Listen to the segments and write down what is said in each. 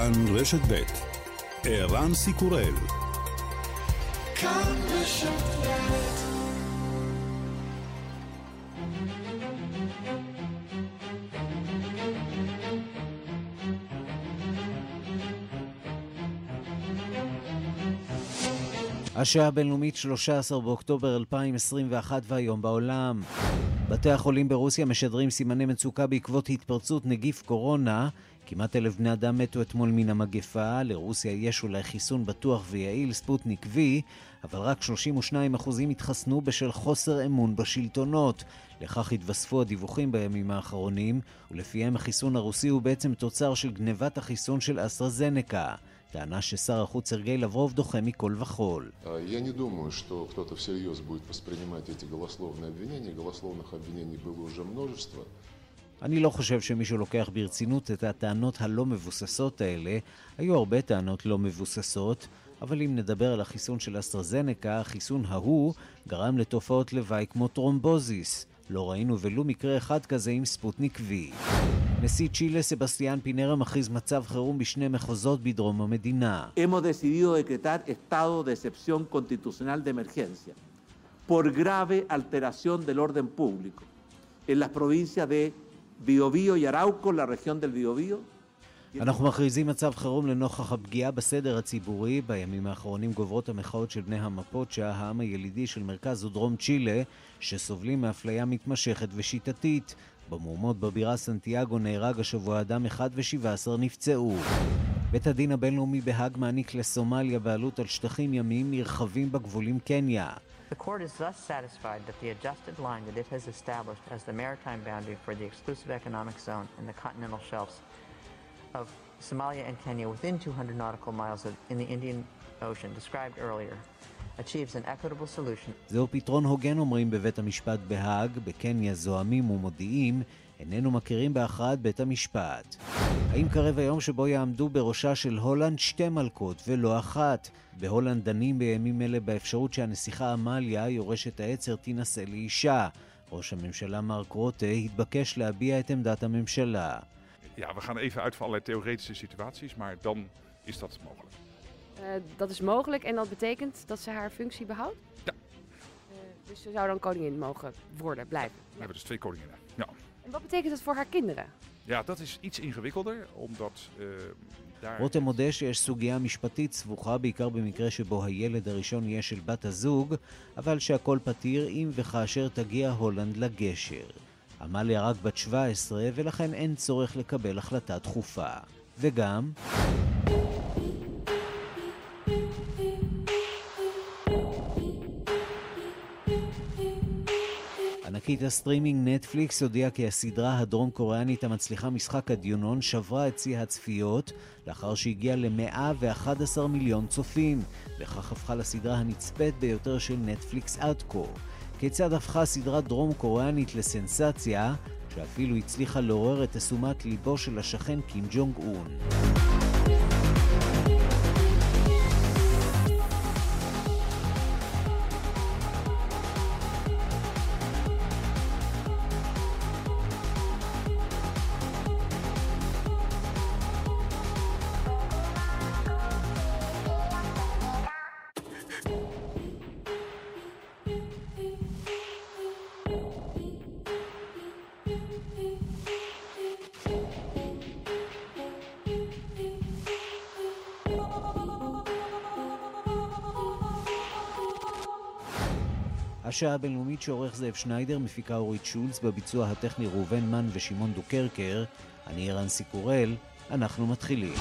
כאן רשת ב' ערן סיקורל השעה הבינלאומית 13 באוקטובר 2021 והיום בעולם. בתי החולים ברוסיה משדרים סימני מצוקה בעקבות התפרצות נגיף קורונה. כמעט אלף בני אדם מתו אתמול מן המגפה. לרוסיה יש אולי חיסון בטוח ויעיל, ספוטניק V, אבל רק 32% התחסנו בשל חוסר אמון בשלטונות. לכך התווספו הדיווחים בימים האחרונים, ולפיהם החיסון הרוסי הוא בעצם תוצר של גנבת החיסון של אסטרזנקה. טענה ששר החוץ סרגי לברוב דוחה מכל וכול. אני לא חושב שמישהו לוקח ברצינות את הטענות הלא מבוססות האלה. היו הרבה טענות לא מבוססות, אבל אם נדבר על החיסון של אסטרזנקה, החיסון ההוא גרם לתופעות לוואי כמו טרומבוזיס. לא ראינו ולו מקרה אחד כזה עם ספוטניק V. נשיא צ'ילה סבסטיאן פינרה מכריז מצב חירום בשני מחוזות בדרום המדינה. Hemos decidido decretar estado de excepción constitucional de emergencia por grave alteración del orden público en las provincias de Biobío y Arauco, la región del Biobío, אנחנו מכריזים מצב חירום לנוכח הפגיעה בסדר הציבורי. בימים האחרונים גוברות המחאות של בני המפוצ'ה, העם הילידי של מרכז ודרום צ'ילה, שסובלים מאפליה מתמשכת ושיטתית. במהומות בבירה סנטיאגו נהרג השבוע אדם אחד ושבעה עשר נפצעו. בית הדין הבינלאומי בהאג מעניק לסומליה בעלות על שטחים ימיים נרחבים בגבול עם קניה. The court is thus satisfied that the adjusted line that it has established as the maritime boundary for the exclusive economic zone in the continental shelves of Somalia and Kenya within 200 nautical miles in the Indian Ocean described earlier achieves an equitable solution. זהו פתרון הוגן אומרים בבית המשפט בהאג, בקניה זועמים ומודיעים, איננו מכירים בהכרעת בית המשפט. האם קרב היום שבו יעמדו בראשה של הולנד שתי מלכות ולא אחת? בהולנד דנים בימים אלה באפשרות שהנסיכה עמליה, יורשת העצר, תינשא לאישה. ראש הממשלה מרק רוטה התבקש להביע את עמדת הממשלה. ja, we gaan even uit van allerlei theoretische situaties, maar dan is dat mogelijk. Uh, dat is mogelijk en dat betekent dat ze haar functie behoudt? Ja. Uh, dus ze zou dan koningin mogen worden, blijven? We hebben dus twee koninginnen, ja. En wat betekent het voor haar kinderen? Ja, dat is iets ingewikkelder, omdat uh, daar... רותם מודה שיש סוגיה משפטית סבוכה בעיקר במקרה שבו הילד הראשון יהיה של בת הזוג, אבל שהכל פתיר אם וכאשר תגיע הולנד לגשר. עמליה רק בת 17 ולכן אין צורך לקבל החלטה דחופה. וגם... ענקית הסטרימינג נטפליקס הודיעה כי הסדרה הדרום קוריאנית המצליחה משחק הדיונון שברה את שיא הצפיות לאחר שהגיעה ל-111 מיליון צופים, וכך הפכה לסדרה הנצפית ביותר של נטפליקס עד כה. כיצד הפכה סדרה דרום קוריאנית לסנסציה, שאפילו הצליחה לעורר את תשומת ליבו של השכן קים ג'ונג און. השעה הבינלאומית שעורך זאב שניידר, מפיקה אורית שולץ, בביצוע הטכני ראובן מן ושמעון דוקרקר. אני ערן סיקורל, אנחנו מתחילים.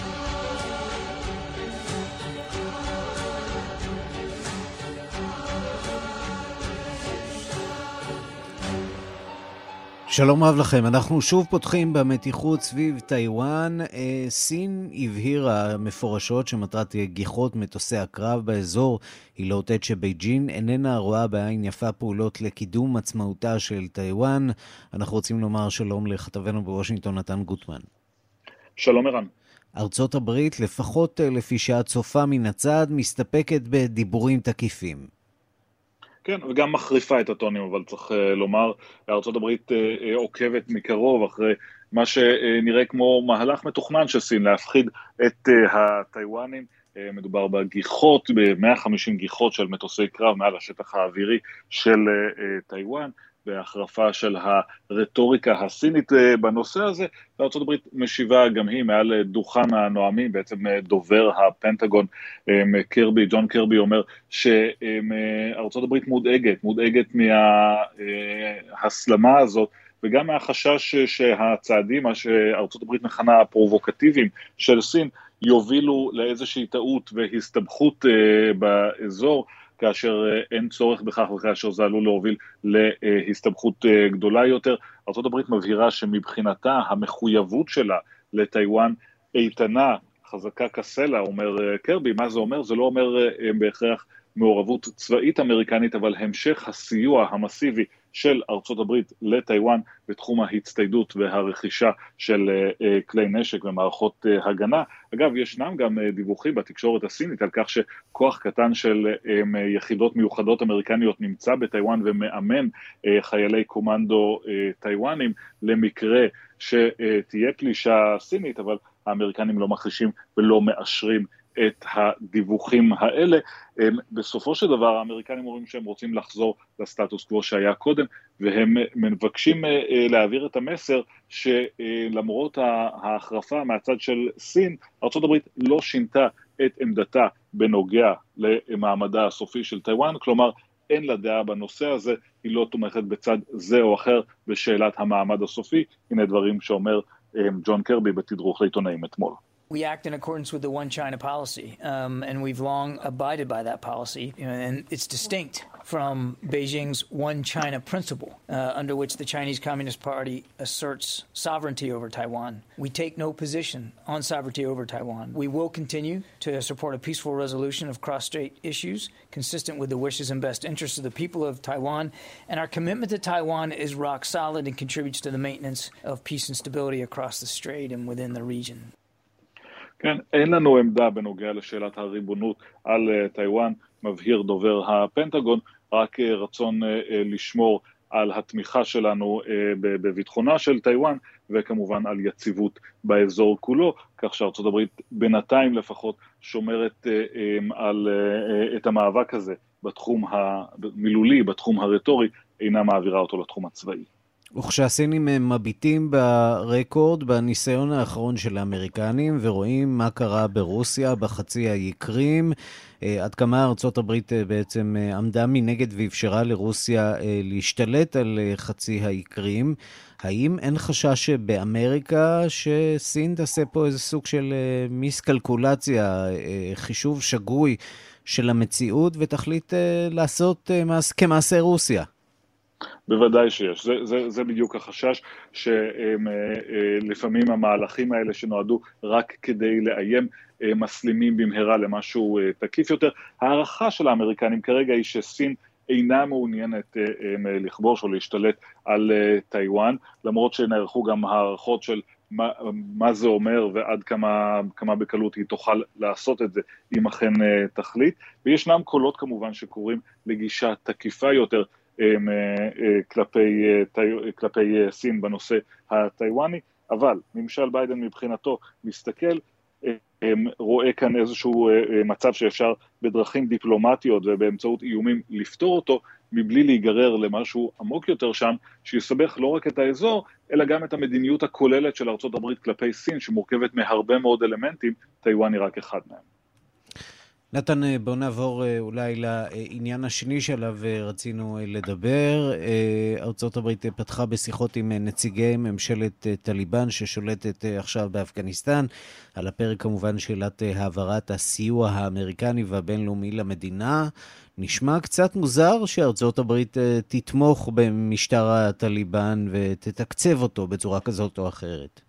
שלום רב לכם, אנחנו שוב פותחים במתיחות סביב טיוואן. אה, סין הבהירה מפורשות שמטרת גיחות מטוסי הקרב באזור היא לאותת שבייג'ין איננה רואה בעין יפה פעולות לקידום עצמאותה של טיוואן. אנחנו רוצים לומר שלום לכתבנו בוושינגטון, נתן גוטמן. שלום ערן. ארצות הברית, לפחות אה, לפי שאת צופה מן הצד, מסתפקת בדיבורים תקיפים. כן, וגם מחריפה את הטונים, אבל צריך uh, לומר, ארה"ב uh, uh, עוקבת מקרוב אחרי מה שנראה כמו מהלך מתוכנן של סין להפחיד את הטיוואנים. מדובר בגיחות, ב-150 גיחות של מטוסי קרב מעל השטח האווירי של טיוואן. בהחרפה של הרטוריקה הסינית אה, בנושא הזה, וארה"ב משיבה גם היא מעל דוכן הנואמים, בעצם אה, דובר הפנטגון אה, קרבי, ג'ון קרבי אומר שארה"ב מודאגת, מודאגת מההסלמה הזאת וגם מהחשש שהצעדים, מה שארצות הברית מכנה הפרובוקטיביים של סין, יובילו לאיזושהי טעות והסתבכות באזור. כאשר אה, אין צורך בכך וכאשר זה עלול להוביל להסתבכות אה, גדולה יותר. ארה"ב מבהירה שמבחינתה המחויבות שלה לטיוואן איתנה, חזקה כסלע, אומר אה, קרבי, מה זה אומר? זה לא אומר בהכרח מעורבות צבאית אמריקנית, אבל המשך הסיוע המסיבי של ארצות הברית לטיוואן בתחום ההצטיידות והרכישה של אה, אה, כלי נשק ומערכות אה, הגנה. אגב, ישנם גם דיווחים בתקשורת הסינית על כך שכוח קטן של יחידות מיוחדות אמריקניות נמצא בטיוואן ומאמן חיילי קומנדו טיוואנים למקרה שתהיה פלישה סינית, אבל האמריקנים לא מכחישים ולא מאשרים את הדיווחים האלה. בסופו של דבר האמריקנים אומרים שהם רוצים לחזור לסטטוס קוו שהיה קודם, והם מבקשים אה, אה, להעביר את המסר שלמרות ההחרפה מהצד של סין, ארה"ב לא שינתה את עמדתה בנוגע למעמדה הסופי של טיוואן, כלומר אין לה דעה בנושא הזה, היא לא תומכת בצד זה או אחר בשאלת המעמד הסופי, הנה דברים שאומר אה, ג'ון קרבי בתדרוך לעיתונאים אתמול. We act in accordance with the one China policy, um, and we've long abided by that policy. And it's distinct from Beijing's one China principle, uh, under which the Chinese Communist Party asserts sovereignty over Taiwan. We take no position on sovereignty over Taiwan. We will continue to support a peaceful resolution of cross strait issues consistent with the wishes and best interests of the people of Taiwan. And our commitment to Taiwan is rock solid and contributes to the maintenance of peace and stability across the strait and within the region. כן, אין לנו עמדה בנוגע לשאלת הריבונות על uh, טיוואן, מבהיר דובר הפנטגון, רק uh, רצון uh, לשמור על התמיכה שלנו בביטחונה של טיוואן, וכמובן על יציבות באזור כולו, כך שארצות הברית בינתיים לפחות שומרת על, את המאבק הזה בתחום המילולי, בתחום הרטורי, אינה מעבירה אותו לתחום הצבאי. וכשהסינים מביטים ברקורד, בניסיון האחרון של האמריקנים, ורואים מה קרה ברוסיה, בחצי האי קרים, אה, עד כמה ארצות הברית אה, בעצם אה, עמדה מנגד ואפשרה לרוסיה להשתלט על חצי האי קרים, האם אין חשש באמריקה שסין תעשה פה איזה סוג של מיסקלקולציה, חישוב שגוי של המציאות, ותחליט לעשות כמעשה רוסיה? בוודאי שיש, זה, זה, זה בדיוק החשש שלפעמים אה, אה, המהלכים האלה שנועדו רק כדי לאיים אה, מסלימים במהרה למשהו תקיף יותר. הערכה של האמריקנים כרגע היא שסין אינה מעוניינת לכבוש או להשתלט על טיוואן, למרות שנערכו גם הערכות של מה, מה זה אומר ועד כמה, כמה בקלות היא תוכל לעשות את זה אם אכן תחליט. וישנם קולות כמובן שקוראים לגישה תקיפה יותר כלפי, אה, כלפי סין בנושא הטיוואני, אבל ממשל ביידן מבחינתו מסתכל, רואה כאן איזשהו מצב שאפשר בדרכים דיפלומטיות ובאמצעות איומים לפתור אותו, מבלי להיגרר למשהו עמוק יותר שם, שיסבך לא רק את האזור, אלא גם את המדיניות הכוללת של ארה"ב כלפי סין, שמורכבת מהרבה מאוד אלמנטים, טיוואן היא רק אחד מהם. נתן, אה, בוא נעבור אה, אולי לעניין השני שעליו אה, רצינו לדבר. ארה"ב פתחה בשיחות עם נציגי ממשלת טליבן ששולטת עכשיו באפגניסטן. על הפרק כמובן שאלת העברת הסיוע האמריקני והבינלאומי למדינה. נשמע קצת מוזר שארצות הברית תתמוך במשטר הטליבן ותתקצב אותו בצורה כזאת או אחרת.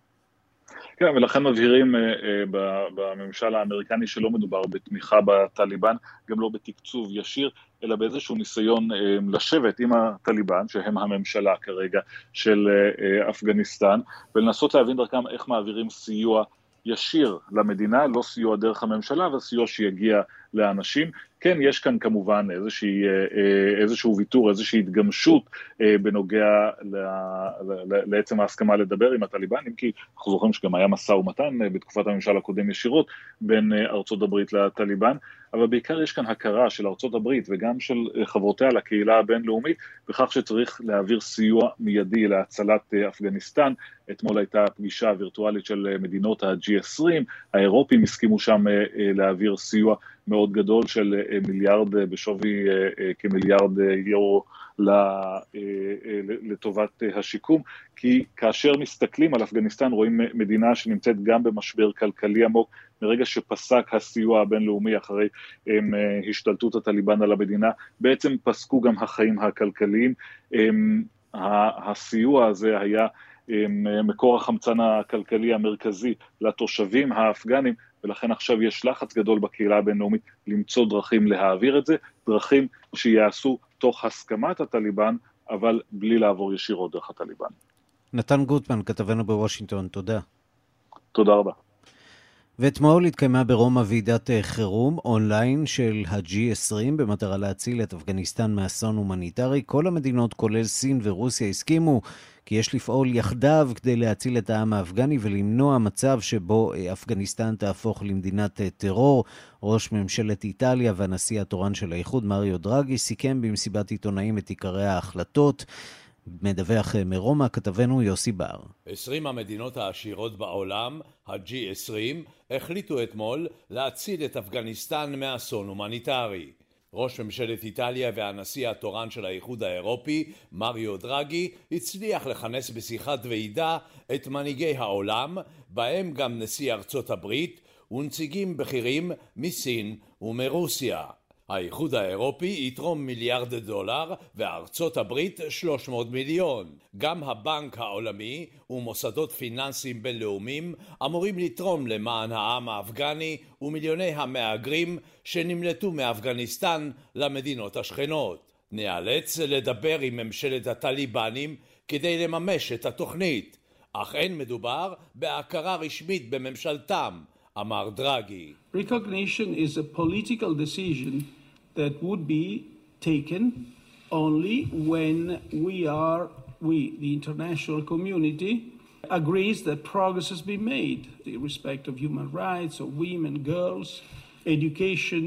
כן, ולכן מבהירים אה, אה, בממשל האמריקני שלא מדובר בתמיכה בטליבן, גם לא בתקצוב ישיר, אלא באיזשהו ניסיון אה, לשבת עם הטליבן, שהם הממשלה כרגע של אפגניסטן, ולנסות להבין דרכם איך מעבירים סיוע ישיר למדינה, לא סיוע דרך הממשלה, אבל סיוע שיגיע לאנשים. כן, יש כאן כמובן איזושהי, איזשהו ויתור, איזושהי התגמשות בנוגע לעצם ההסכמה לדבר עם הטליבנים, כי אנחנו זוכרים שגם היה משא ומתן בתקופת הממשל הקודם ישירות בין ארצות הברית לטליבן, אבל בעיקר יש כאן הכרה של ארצות הברית וגם של חברותיה לקהילה הבינלאומית בכך שצריך להעביר סיוע מיידי להצלת אפגניסטן. אתמול הייתה פגישה וירטואלית של מדינות ה-G20, האירופים הסכימו שם להעביר סיוע מאוד גדול של מיליארד בשווי כמיליארד יורו לטובת השיקום, כי כאשר מסתכלים על אפגניסטן רואים מדינה שנמצאת גם במשבר כלכלי עמוק, מרגע שפסק הסיוע הבינלאומי אחרי השתלטות הטליבן על המדינה, בעצם פסקו גם החיים הכלכליים. הסיוע הזה היה מקור החמצן הכלכלי המרכזי לתושבים האפגנים, ולכן עכשיו יש לחץ גדול בקהילה הבינלאומית למצוא דרכים להעביר את זה, דרכים שיעשו תוך הסכמת הטליבן, אבל בלי לעבור ישירות דרך הטליבן. נתן גוטמן, כתבנו בוושינגטון, תודה. תודה רבה. ואתמול התקיימה ברומא ועידת חירום אונליין של ה-G20 במטרה להציל את אפגניסטן מאסון הומניטרי. כל המדינות, כולל סין ורוסיה, הסכימו כי יש לפעול יחדיו כדי להציל את העם האפגני ולמנוע מצב שבו אפגניסטן תהפוך למדינת טרור. ראש ממשלת איטליה והנשיא התורן של האיחוד, מריו דרגי, סיכם במסיבת עיתונאים את עיקרי ההחלטות. מדווח מרומא כתבנו יוסי בר. 20 המדינות העשירות בעולם, ה-G20, החליטו אתמול להציל את אפגניסטן מאסון הומניטרי. ראש ממשלת איטליה והנשיא התורן של האיחוד האירופי, מריו דרגי, הצליח לכנס בשיחת ועידה את מנהיגי העולם, בהם גם נשיא ארצות הברית ונציגים בכירים מסין ומרוסיה. האיחוד האירופי יתרום מיליארד דולר וארצות הברית 300 מיליון. גם הבנק העולמי ומוסדות פיננסיים בינלאומיים אמורים לתרום למען העם האפגני ומיליוני המהגרים שנמלטו מאפגניסטן למדינות השכנות. ניאלץ לדבר עם ממשלת הטליבנים כדי לממש את התוכנית, אך אין מדובר בהכרה רשמית בממשלתם, אמר דרגי. Recognition is a political decision that would be taken only when we are, we, the international community, agrees that progress has been made in respect of human rights of women, girls, education,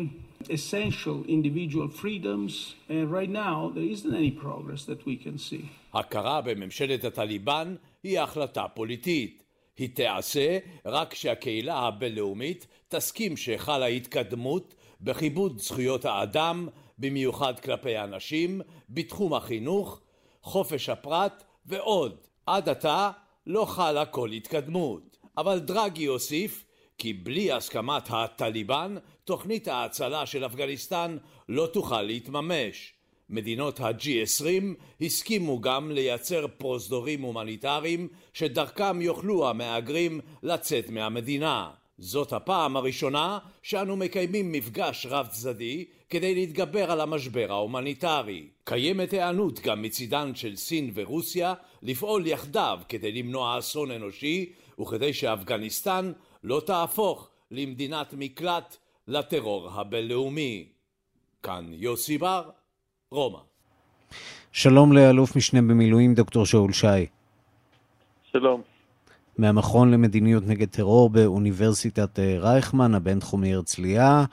essential individual freedoms, and right now there isn't any progress that we can see. הכרה בממשלת הטליבן היא החלטה פוליטית. היא תיעשה רק כשהקהילה הבינלאומית תסכים שחלה התקדמות בכיבוד זכויות האדם, במיוחד כלפי הנשים, בתחום החינוך, חופש הפרט ועוד. עד עתה לא חלה כל התקדמות. אבל דרגי הוסיף כי בלי הסכמת הטליבן, תוכנית ההצלה של אפגניסטן לא תוכל להתממש. מדינות ה-G20 הסכימו גם לייצר פרוזדורים הומניטריים שדרכם יוכלו המהגרים לצאת מהמדינה. זאת הפעם הראשונה שאנו מקיימים מפגש רב צדדי כדי להתגבר על המשבר ההומניטרי. קיימת היענות גם מצידן של סין ורוסיה לפעול יחדיו כדי למנוע אסון אנושי וכדי שאפגניסטן לא תהפוך למדינת מקלט לטרור הבינלאומי. כאן יוסי בר, רומא. שלום לאלוף משנה במילואים דוקטור שאול שי. שלום. מהמכון למדיניות נגד טרור באוניברסיטת רייכמן, הבינתחומי הרצליה.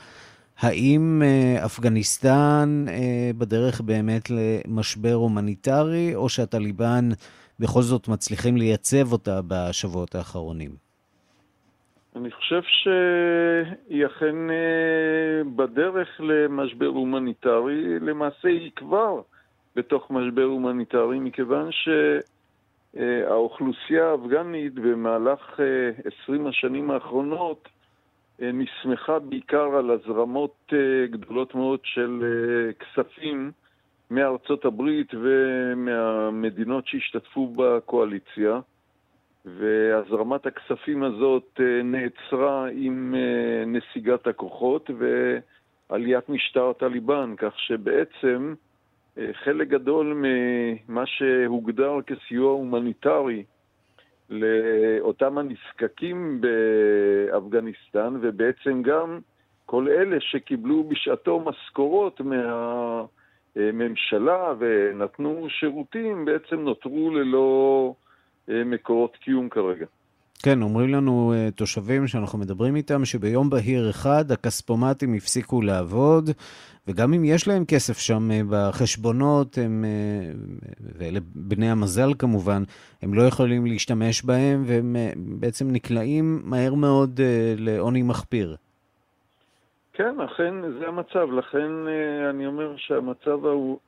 האם אפגניסטן בדרך באמת למשבר הומניטרי, או שהטליבן בכל זאת מצליחים לייצב אותה בשבועות האחרונים? אני חושב שהיא אכן בדרך למשבר הומניטרי, למעשה היא כבר בתוך משבר הומניטרי, מכיוון ש... האוכלוסייה האפגנית במהלך 20 השנים האחרונות נסמכה בעיקר על הזרמות גדולות מאוד של כספים מארצות הברית ומהמדינות שהשתתפו בקואליציה, והזרמת הכספים הזאת נעצרה עם נסיגת הכוחות ועליית משטר הטליבן, כך שבעצם חלק גדול ממה שהוגדר כסיוע הומניטרי לאותם הנזקקים באפגניסטן, ובעצם גם כל אלה שקיבלו בשעתו משכורות מהממשלה ונתנו שירותים, בעצם נותרו ללא מקורות קיום כרגע. כן, אומרים לנו uh, תושבים שאנחנו מדברים איתם, שביום בהיר אחד הכספומטים הפסיקו לעבוד, וגם אם יש להם כסף שם uh, בחשבונות, הם, uh, ואלה בני המזל כמובן, הם לא יכולים להשתמש בהם, והם בעצם נקלעים מהר מאוד לעוני מחפיר. כן, אכן זה המצב. לכן אני אומר שהמצב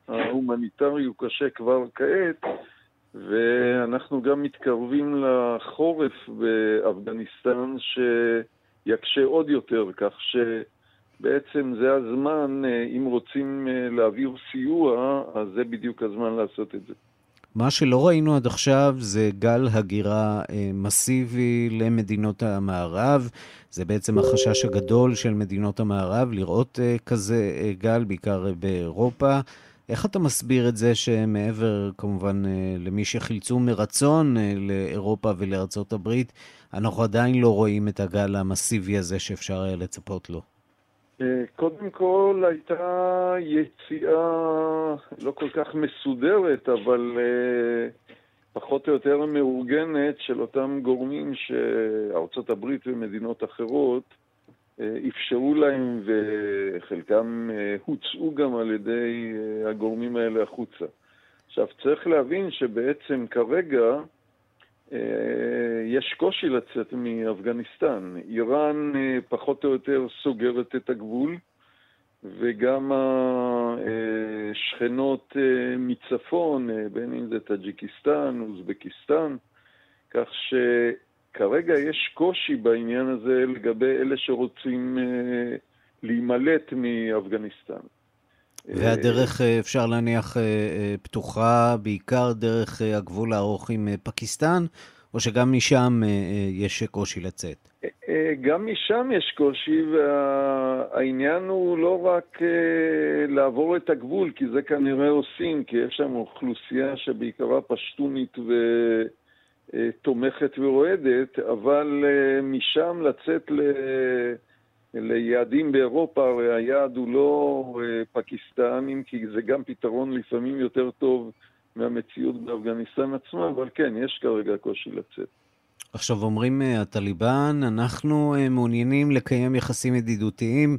ההומניטרי הוא קשה כבר כעת. ואנחנו גם מתקרבים לחורף באפגניסטן שיקשה עוד יותר, כך שבעצם זה הזמן, אם רוצים להעביר סיוע, אז זה בדיוק הזמן לעשות את זה. מה שלא ראינו עד עכשיו זה גל הגירה אה, מסיבי למדינות המערב. זה בעצם החשש הגדול של מדינות המערב, לראות אה, כזה אה, גל, בעיקר באירופה. איך אתה מסביר את זה שמעבר, כמובן, אה, למי שחילצו מרצון אה, לאירופה ולארצות הברית, אנחנו עדיין לא רואים את הגל המסיבי הזה שאפשר היה לצפות לו? אה, קודם כל הייתה יציאה לא כל כך מסודרת, אבל פחות או יותר מאורגנת של אותם גורמים שארצות הברית ומדינות אחרות אפשרו להם וחלקם אה, הוצאו גם על ידי אה, הגורמים האלה החוצה. עכשיו, צריך להבין שבעצם כרגע יש קושי לצאת מאפגניסטן. איראן פחות או יותר סוגרת את הגבול, וגם השכנות מצפון, בין אם זה טאג'יקיסטן, אוזבקיסטן, כך. כרגע יש קושי בעניין הזה לגבי אלה שרוצים אה, להימלט מאפגניסטן. והדרך, אה, אפשר להניח, אה, פתוחה בעיקר דרך הגבול הארוך עם פקיסטן, או שגם משם יש קושי לצאת? גם משם יש קושי, והעניין הוא לא רק לעבור את הגבול, כי זה כנראה עושים, כי יש שם אוכלוסייה שבעיקרה פשטונית ו... אה, תומכת ורועדת, אבל אה, משם לצאת ל... ליעדים באירופה, הרי היעד הוא לא אה, פקיסטן, אם כי זה גם פתרון לפעמים יותר טוב מהמציאות באפגניסטן עצמה, אבל כן, יש כרגע קושי לצאת. עכשיו אומרים הטליבן, אנחנו מעוניינים לקיים יחסים ידידותיים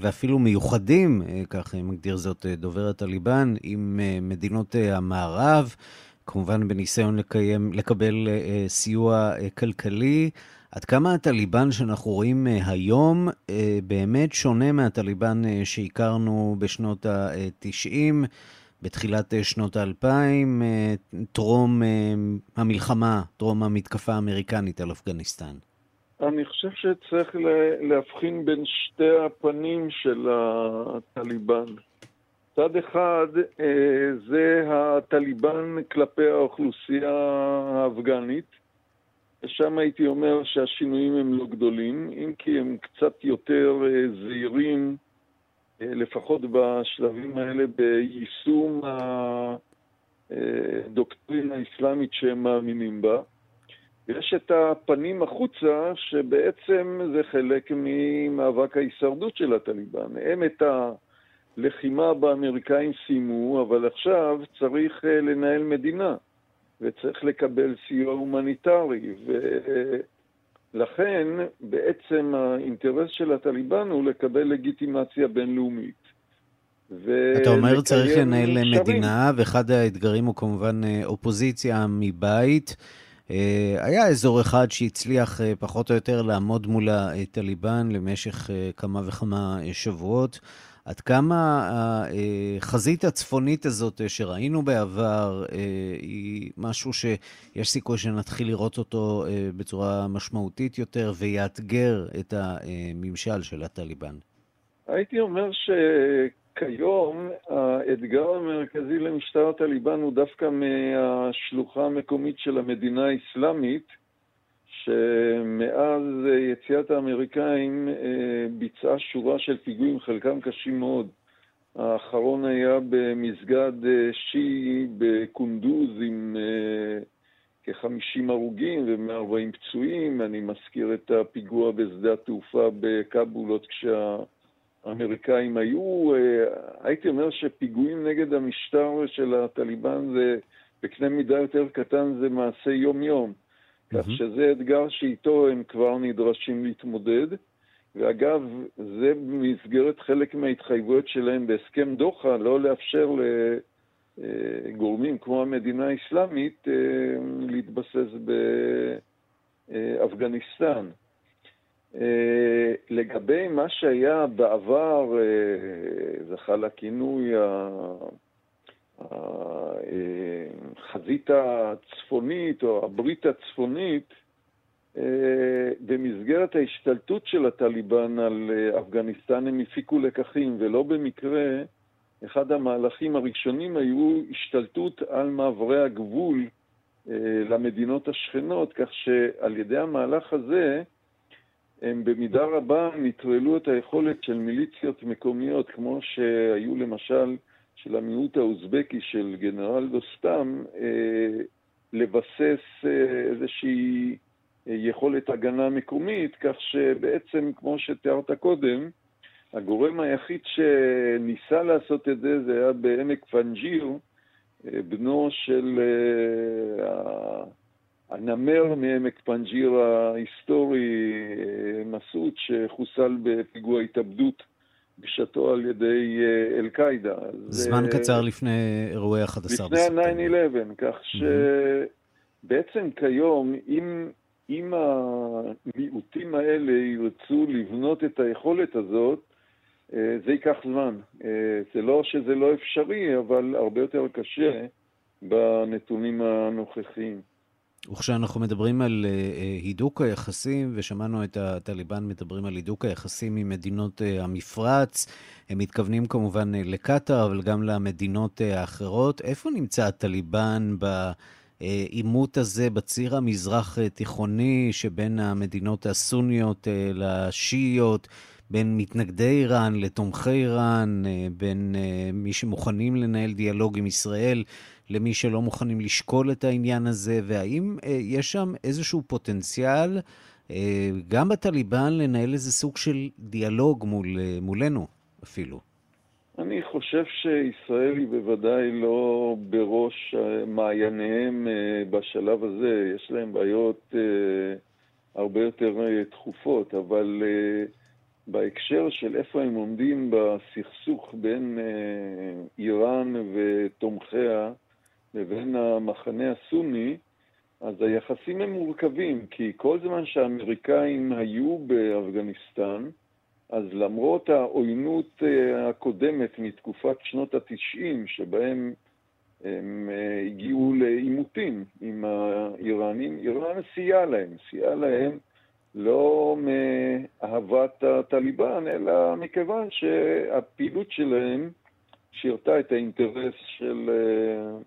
ואפילו מיוחדים, כך מגדיר זאת דובר הטליבן, עם מדינות המערב. כמובן בניסיון לקיים, לקבל uh, סיוע uh, כלכלי. עד כמה הטליבן שאנחנו רואים uh, היום uh, באמת שונה מהטליבן uh, שהכרנו בשנות ה-90, בתחילת uh, שנות ה-2000, uh, טרום uh, המלחמה, טרום המתקפה האמריקנית על אפגניסטן? אני חושב שצריך להבחין בין שתי הפנים של הטליבן. צד אחד אה, זה הטליבן כלפי האוכלוסייה האפגנית, ושם הייתי אומר שהשינויים הם לא גדולים, אם כי הם קצת יותר אה, זהירים, אה, לפחות בשלבים האלה, ביישום הדוקטרינה האסלאמית שהם מאמינים בה. יש את הפנים החוצה, שבעצם זה חלק ממאבק ההישרדות של הטליבן. הם את ה... לחימה באמריקאים סיימו, אבל עכשיו צריך uh, לנהל מדינה, וצריך לקבל סיוע הומניטרי, ולכן בעצם האינטרס של הטליבן הוא לקבל לגיטימציה בינלאומית. אתה אומר צריך לנהל שרים. מדינה, ואחד האתגרים הוא כמובן אה, אופוזיציה מבית. אה, היה אזור אחד שהצליח פחות או יותר לעמוד מול הטליבן למשך כמה וכמה שבועות. עד כמה החזית הצפונית הזאת שראינו בעבר היא משהו שיש סיכוי שנתחיל לראות אותו בצורה משמעותית יותר ויאתגר את הממשל של הטליבן? הייתי אומר שכיום האתגר המרכזי למשטר הטליבן הוא דווקא מהשלוחה המקומית של המדינה האסלאמית, שמאז יציאת האמריקאים אה, ביצעה שורה של פיגועים, חלקם קשים מאוד. האחרון היה במסגד אה, שיעי בקונדוז עם כ-50 הרוגים ו-140 פצועים. אני מזכיר את הפיגוע בשדה התעופה בכאבול עוד כשהאמריקאים היו. הייתי אומר שפיגועים נגד המשטר של הטליבן זה בקנה מידה יותר קטן זה מעשה יום-יום. כך שזה אתגר שאיתו הם כבר נדרשים להתמודד. ואגב, זה במסגרת חלק מההתחייבויות שלהם בהסכם דוחה, לא לאפשר לגורמים כמו המדינה האסלאמית אה, להתבסס באפגניסטן. אה, לגבי מה שהיה בעבר, אה, זכה לכינוי החזית הצפונית או הברית הצפונית, אה, במסגרת ההשתלטות של הטליבן על אה, אפגניסטן הם הפיקו לקחים, ולא במקרה אחד המהלכים הראשונים היו השתלטות על מעברי הגבול אה, למדינות השכנות, כך שעל ידי המהלך הזה הם במידה רבה נטרלו את היכולת של מיליציות מקומיות, כמו שהיו למשל של המיעוט האוזבקי של גנרל דוסטם, לבסס איזושהי יכולת הגנה מקומית, כך שבעצם, כמו שתיארת קודם, הגורם היחיד שניסה לעשות את זה, זה היה בעמק פנג'יר, בנו של אה, הנמר מעמק פנג'יר ההיסטורי, אה, מסעוד, שחוסל בפיגוע התאבדות בשעתו על ידי אה, אל-קאעידה. זמן זה... קצר לפני אירועי 11 בספטמבר. לפני ה-9-11, כך שבעצם כיום, אם אם המיעוטים האלה ירצו לבנות את היכולת הזאת, אה, זה ייקח זמן. אה, זה לא שזה לא אפשרי, אבל הרבה יותר קשה בנתונים הנוכחיים. וכשאנחנו מדברים על אה, הידוק היחסים, ושמענו את הטליבן מדברים על הידוק היחסים עם מדינות המפרץ, הם מתכוונים כמובן לקטאר, אבל גם למדינות האחרות. איפה נמצא הטליבן ב... העימות הזה בציר המזרח-תיכוני שבין המדינות הסוניות אה, לשיעיות, בין מתנגדי איראן לתומכי איראן, אה, בין אה, מי שמוכנים לנהל דיאלוג עם ישראל למי שלא מוכנים לשקול את העניין הזה, והאם יש שם איזשהו פוטנציאל גם בטליבן לנהל איזה סוג של דיאלוג מול, מולנו אפילו? אני חושב שישראל היא בוודאי לא בראש מעייניהם אה, בשלב הזה. יש להם בעיות אה, הרבה יותר אה, תכופות, אבל בהקשר של איפה הם עומדים בסכסוך בין איראן ותומכיה לבין המחנה הסוני, אז היחסים הם מורכבים, כי כל זמן שהאמריקאים היו באפגניסטן, אז למרות העוינות אה, הקודמת מתקופת שנות התשעים, שבהם הם אה, הגיעו לעימותים עם האיראנים, איראן סייעה להם, סייעה להם לא מאהבת הטליבן, אלא מכיוון שהפעילות שלהם שירתה את האינטרס של, אה,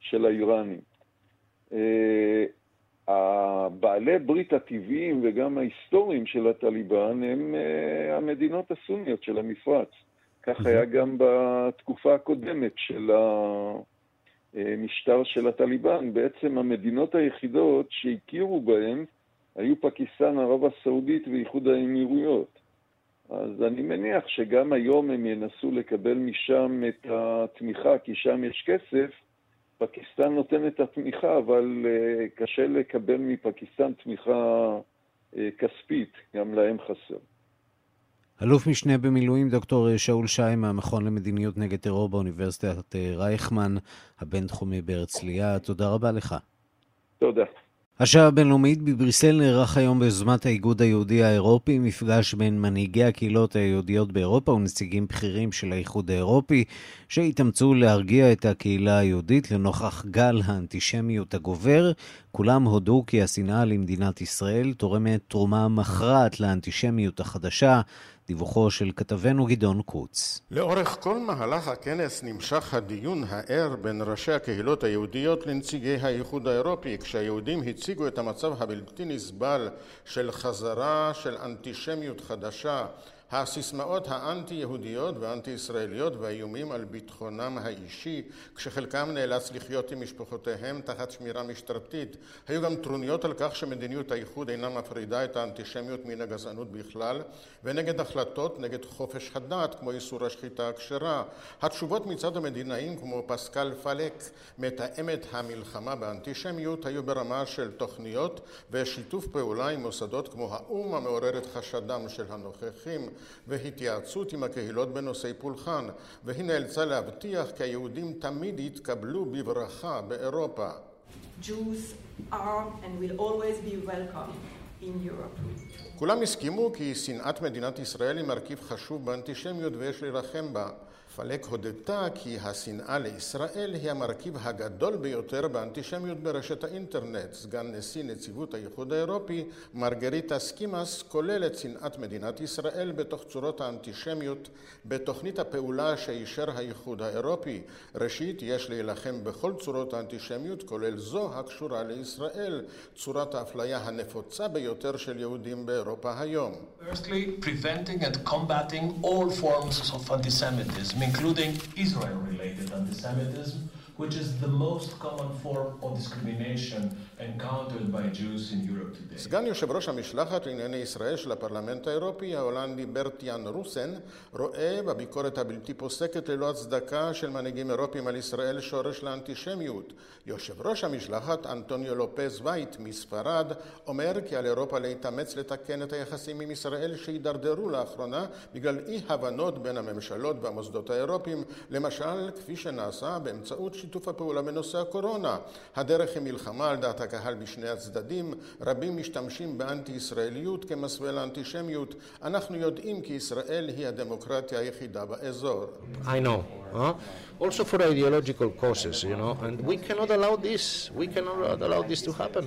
של האיראנים. הבעלי ברית הטבעיים וגם ההיסטוריים של הטליבן הם uh, המדינות הסוניות של המפרץ. כך היה גם בתקופה הקודמת של המשטר של הטליבן. בעצם המדינות היחידות שהכירו בהן היו פקיסטן, ערב הסעודית ואיחוד האמירויות. אז אני מניח שגם היום הם ינסו לקבל משם את התמיכה, כי שם יש כסף, פקיסטן נותנת את התמיכה, אבל uh, קשה לקבל מפקיסטן תמיכה uh, כספית, גם להם חסר. אלוף משנה במילואים דוקטור שאול שי מהמכון למדיניות נגד טרור באוניברסיטת אה, רייכמן הבינתחומי בהרצליה, תודה רבה לך. תודה. השעה הבינלאומית בבריסל נערך היום ביוזמת האיגוד היהודי האירופי מפגש בין מנהיגי הקהילות היהודיות באירופה ונציגים בכירים של האיחוד האירופי שהתאמצו להרגיע את הקהילה היהודית לנוכח גל האנטישמיות הגובר. כולם הודו כי השנאה למדינת ישראל תורמת תרומה מכרעת לאנטישמיות החדשה דיווחו של כתבנו גדעון קוץ. לאורך כל מהלך הכנס נמשך הדיון הער בין ראשי הקהילות היהודיות לנציגי האיחוד האירופי, כשהיהודים הציגו את המצב הבלתי נסבל של חזרה של אנטישמיות חדשה הסיסמאות האנטי-יהודיות והאנטי-ישראליות והאיומים על ביטחונם האישי, כשחלקם נאלץ לחיות עם משפחותיהם תחת שמירה משטרתית, היו גם טרוניות על כך שמדיניות האיחוד אינה מפרידה את האנטישמיות מן הגזענות בכלל, ונגד החלטות נגד חופש הדת, כמו איסור השחיטה הכשרה. התשובות מצד המדינאים, כמו פסקל פלק, מתאמת המלחמה באנטישמיות, היו ברמה של תוכניות ושיתוף פעולה עם מוסדות כמו האו"ם המעורר את חשדם של הנוכחים והתייעצות עם הקהילות בנושאי פולחן, והיא נאלצה להבטיח כי היהודים תמיד יתקבלו בברכה באירופה. Jews are and will always be welcome in Europe. כולם הסכימו כי שנאת מדינת ישראל היא מרכיב חשוב באנטישמיות ויש להילחם בה. פלק הודתה כי השנאה לישראל היא המרכיב הגדול ביותר באנטישמיות ברשת האינטרנט. סגן נשיא נציבות האיחוד האירופי, מרגריטיס סכינאס, כולל את שנאת מדינת ישראל בתוך צורות האנטישמיות בתוכנית הפעולה שאישר האיחוד האירופי. ראשית, יש להילחם בכל צורות האנטישמיות, כולל זו הקשורה לישראל, צורת האפליה הנפוצה ביותר של יהודים באירופה היום. Firstly, preventing and combating all forms of antisemitism. Including Israel-related anti-Semitism, which is the most common form of discrimination encountered by Jews in Europe today. סגן יושב ראש המשלחת לענייני ישראל של הפרלמנט האירופי, ההולנדי ברטיאן רוסן, רואה בביקורת הבלתי פוסקת ללא הצדקה של מנהיגים אירופים על ישראל שורש לאנטישמיות. יושב ראש המשלחת, אנטוניו לופז וייט מספרד, אומר כי על אירופה להתאמץ לתקן את היחסים עם ישראל שהידרדרו לאחרונה בגלל אי הבנות בין הממשלות והמוסדות האירופיים, למשל כפי שנעשה באמצעות שיתוף הפעולה בנושא הקורונה. הדרך היא מלחמה על דעת הקהל בשני הצדדים, רבים משתמשים באנטי-ישראליות כמסווה לאנטישמיות. אנחנו יודעים כי ישראל היא הדמוקרטיה היחידה באזור. I know. Huh? Also for ideological causes, you know, and we cannot allow this. We cannot allow this to happen.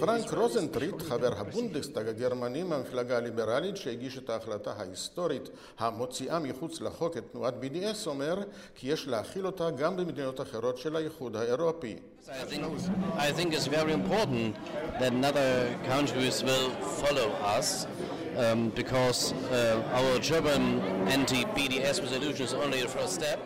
פרנק רוזנטריט, חבר הבונדסטאג הגרמני מהמפלגה הליברלית שהגיש את ההחלטה ההיסטורית המוציאה מחוץ לחוק את תנועת BDS, אומר כי יש להכיל אותה גם במדינות אחרות של האיחוד האירופי. I think it's very important that other countries will follow us um, because uh, our German anti-BDS resolution is only a first step.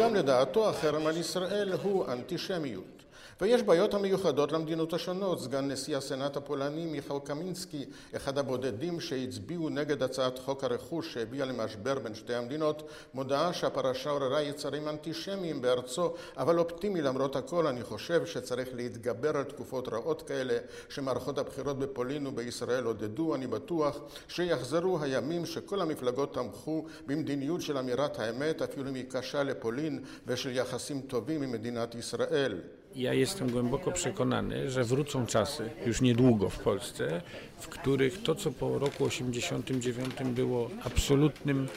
גם לדעתו החרם על ישראל הוא אנטישמיות. ויש בעיות המיוחדות למדינות השונות. סגן נשיא הסנאט הפולני מיכאל קמינסקי, אחד הבודדים שהצביעו נגד הצעת חוק הרכוש שהביאה למשבר בין שתי המדינות, מודעה שהפרשה עוררה יצרים אנטישמיים בארצו, אבל אופטימי למרות הכל, אני חושב שצריך להתגבר על תקופות רעות כאלה, שמערכות הבחירות בפולין ובישראל עודדו, אני בטוח שיחזרו הימים שכל המפלגות תמכו במדיניות של אמירת האמת, אפילו אם היא קשה לפולין, ושל יחסים טובים עם מדינת ישראל. Ja jestem głęboko przekonany, że wrócą czasy, już niedługo w Polsce, w których to, co po roku 89 było absolutnym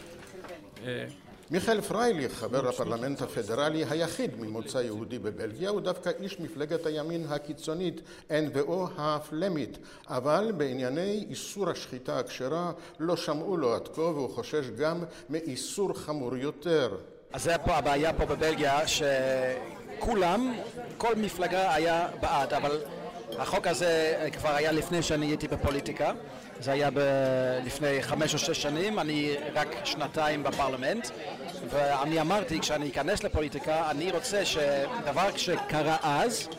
e, מיכאל פרייליך, חבר הפרלמנט הפדרלי היחיד ממוצא יהודי בבלגיה, הוא דווקא איש מפלגת הימין הקיצונית NVO הפלמית, אבל בענייני איסור השחיטה הכשרה לא שמעו לו עד כה והוא חושש גם מאיסור חמור יותר. אז זה פה הבעיה פה בבלגיה, ש... כולם, כל מפלגה היה בעד, אבל החוק הזה כבר היה לפני שאני הייתי בפוליטיקה, זה היה ב- לפני חמש או שש שנים, אני רק שנתיים בפרלמנט, ואני אמרתי כשאני אכנס לפוליטיקה, אני רוצה שדבר שקרה אז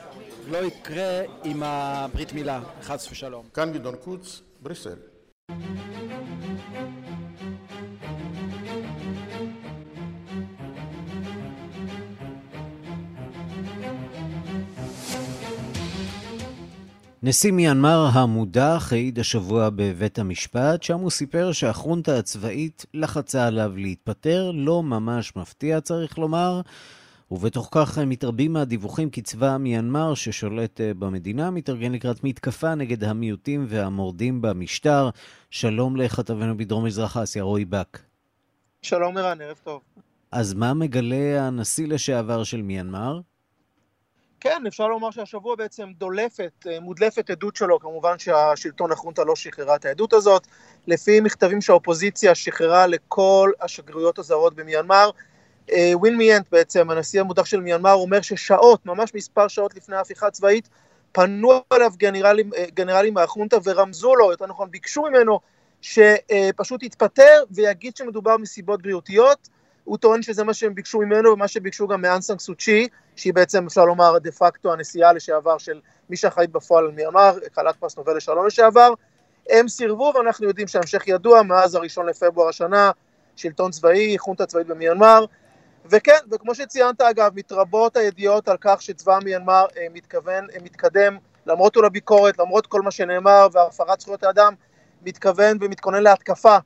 לא יקרה עם הברית מילה, חס ושלום. כאן גדעון קוץ, בריסל. נשיא מיינמר המודח העיד השבוע בבית המשפט, שם הוא סיפר שהחונטה הצבאית לחצה עליו להתפטר, לא ממש מפתיע צריך לומר, ובתוך כך מתרבים מהדיווחים כי צבא מיינמר ששולט אה, במדינה מתארגן לקראת מתקפה נגד המיעוטים והמורדים במשטר. שלום לכתבנו בדרום מזרח אסיה, רועי בק. שלום ערן, ערב טוב. אז מה מגלה הנשיא לשעבר של מיינמר? כן, אפשר לומר שהשבוע בעצם דולפת, אה, מודלפת עדות שלו, כמובן שהשלטון החונטה לא שחררה את העדות הזאת. לפי מכתבים שהאופוזיציה שחררה לכל השגרירויות הזרות במיינמר, אה, ווין מיינט בעצם, הנשיא המודח של מיינמר, אומר ששעות, ממש מספר שעות לפני ההפיכה הצבאית, פנו אליו גנרלים, גנרלים מהחונטה ורמזו לו, יותר נכון ביקשו ממנו, שפשוט יתפטר ויגיד שמדובר מסיבות בריאותיות. הוא טוען שזה מה שהם ביקשו ממנו ומה שביקשו גם מאנסנג סוצ'י, שהיא בעצם אפשר לומר דה פקטו הנשיאה לשעבר של מי שאחראית בפועל על מיינמר, כלת פרס נובל לשלום לשעבר. הם סירבו ואנחנו יודעים שההמשך ידוע מאז הראשון לפברואר השנה, שלטון צבאי, חונטה צבאית במיינמר, וכן, וכמו שציינת אגב, מתרבות הידיעות על כך שצבא מיינמר אה, מתכוון, אה, מתקדם, למרות כל הביקורת, למרות כל מה שנאמר והפרת זכויות האדם, מתכוון ומתכונן להתקפה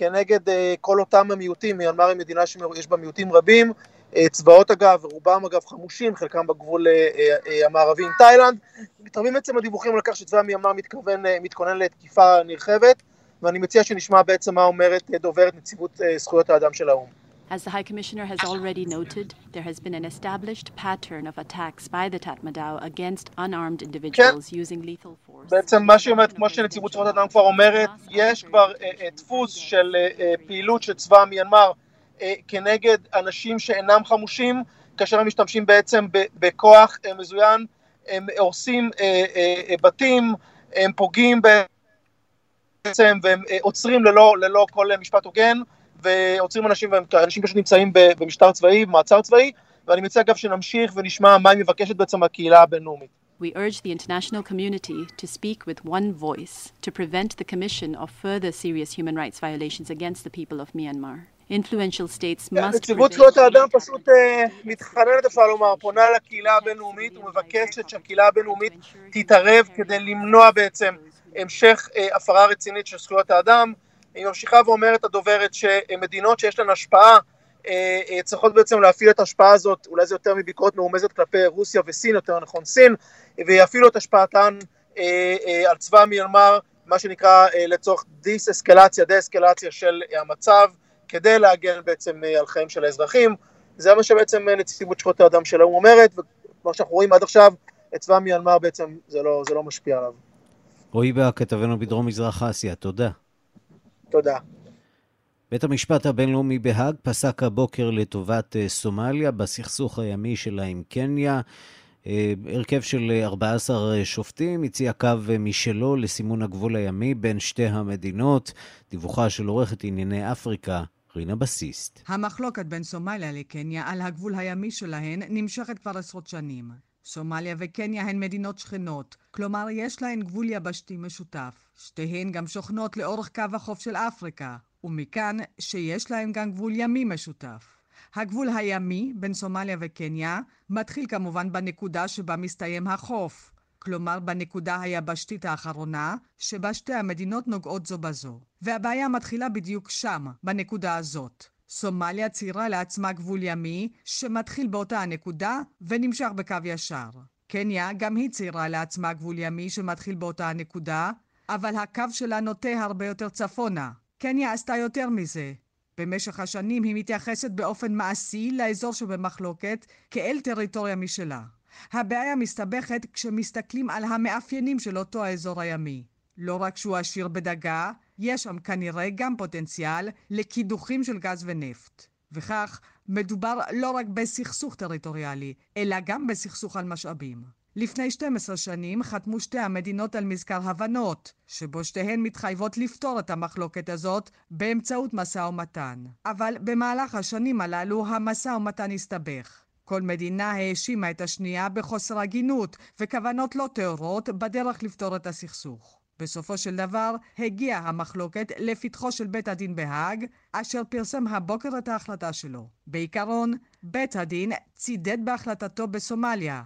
כנגד אה, כל אותם המיעוטים, מיינמר היא מדינה שיש בה מיעוטים רבים, אה, צבאות אגב, רובם אגב חמושים, חלקם בגבול אה, המערבי עם תאילנד, מתרבים בעצם הדיווחים על כך שצבא מיינמר מתכוון, מתכונן לתקיפה נרחבת, ואני מציע שנשמע בעצם מה אומרת דוברת נציבות זכויות האדם של האו"ם. As the High Commissioner has already noted, there has been an established pattern of attacks by the Tatmadaw against unarmed individuals using lethal force. בעצם מה שהיא אומרת, כמו שנציבות זכויות אדם כבר אומרת, יש כבר דפוס של פעילות של צבא מיינמר כנגד אנשים שאינם חמושים, כאשר הם משתמשים בעצם בכוח מזוין, הם הורסים בתים, הם פוגעים בעצם והם עוצרים ללא, ללא כל משפט הוגן. ועוצרים אנשים, ואנשים פשוט נמצאים במשטר צבאי, במעצר צבאי, ואני מציע אגב שנמשיך ונשמע מה היא מבקשת בעצם מהקהילה הבינלאומית. We urge the international community to speak with one voice to prevent the commission of further serious human rights violations against the people of Myanmar. Influential states must... נציבות זכויות האדם פשוט מתחננת, אפשר לומר, פונה לקהילה הבינלאומית ומבקשת שהקהילה הבינלאומית תתערב כדי למנוע בעצם המשך הפרה רצינית של זכויות האדם. היא ממשיכה ואומרת הדוברת שמדינות שיש להן השפעה אה, אה, צריכות בעצם להפעיל את ההשפעה הזאת, אולי זה יותר מביקורת מרומזת כלפי רוסיה וסין, יותר נכון סין, ויפעילו את השפעתן אה, על צבא מיינמר, מה שנקרא לצורך דיס-אסקלציה, דה-אסקלציה של המצב, כדי להגן בעצם על חיים של האזרחים. זה מה שבעצם נציבות זכויות האדם של האו"ם אומרת, וכמו שאנחנו רואים עד עכשיו, את צבא מיינמר בעצם זה לא, זה לא משפיע עליו. רועי בה, כתבנו בדרום מזרח אסיה, תודה. תודה. בית המשפט הבינלאומי בהאג פסק הבוקר לטובת אה, סומליה בסכסוך הימי שלה עם קניה. אה, הרכב של 14 אה, שופטים הציע קו משלו לסימון הגבול הימי בין שתי המדינות. דיווחה של עורכת ענייני אפריקה, רינה בסיסט. המחלוקת בין סומליה לקניה על הגבול הימי שלהן נמשכת כבר עשרות שנים. סומליה וקניה הן מדינות שכנות, כלומר יש להן גבול יבשתי משותף. שתיהן גם שוכנות לאורך קו החוף של אפריקה, ומכאן שיש להן גם גבול ימי משותף. הגבול הימי בין סומליה וקניה מתחיל כמובן בנקודה שבה מסתיים החוף, כלומר בנקודה היבשתית האחרונה, שבה שתי המדינות נוגעות זו בזו. והבעיה מתחילה בדיוק שם, בנקודה הזאת. סומליה ציירה לעצמה גבול ימי שמתחיל באותה הנקודה ונמשך בקו ישר. קניה גם היא ציירה לעצמה גבול ימי שמתחיל באותה הנקודה, אבל הקו שלה נוטה הרבה יותר צפונה. קניה עשתה יותר מזה. במשך השנים היא מתייחסת באופן מעשי לאזור שבמחלוקת כאל טריטוריה משלה. הבעיה מסתבכת כשמסתכלים על המאפיינים של אותו האזור הימי. לא רק שהוא עשיר בדגה, יש שם כנראה גם פוטנציאל לקידוחים של גז ונפט. וכך מדובר לא רק בסכסוך טריטוריאלי, אלא גם בסכסוך על משאבים. לפני 12 שנים חתמו שתי המדינות על מזכר הבנות, שבו שתיהן מתחייבות לפתור את המחלוקת הזאת באמצעות משא ומתן. אבל במהלך השנים הללו המשא ומתן הסתבך. כל מדינה האשימה את השנייה בחוסר הגינות וכוונות לא טהורות בדרך לפתור את הסכסוך. בסופו של דבר הגיעה המחלוקת לפתחו של בית הדין בהאג, אשר פרסם הבוקר את ההחלטה שלו. בעיקרון, בית הדין צידד בהחלטתו בסומליה.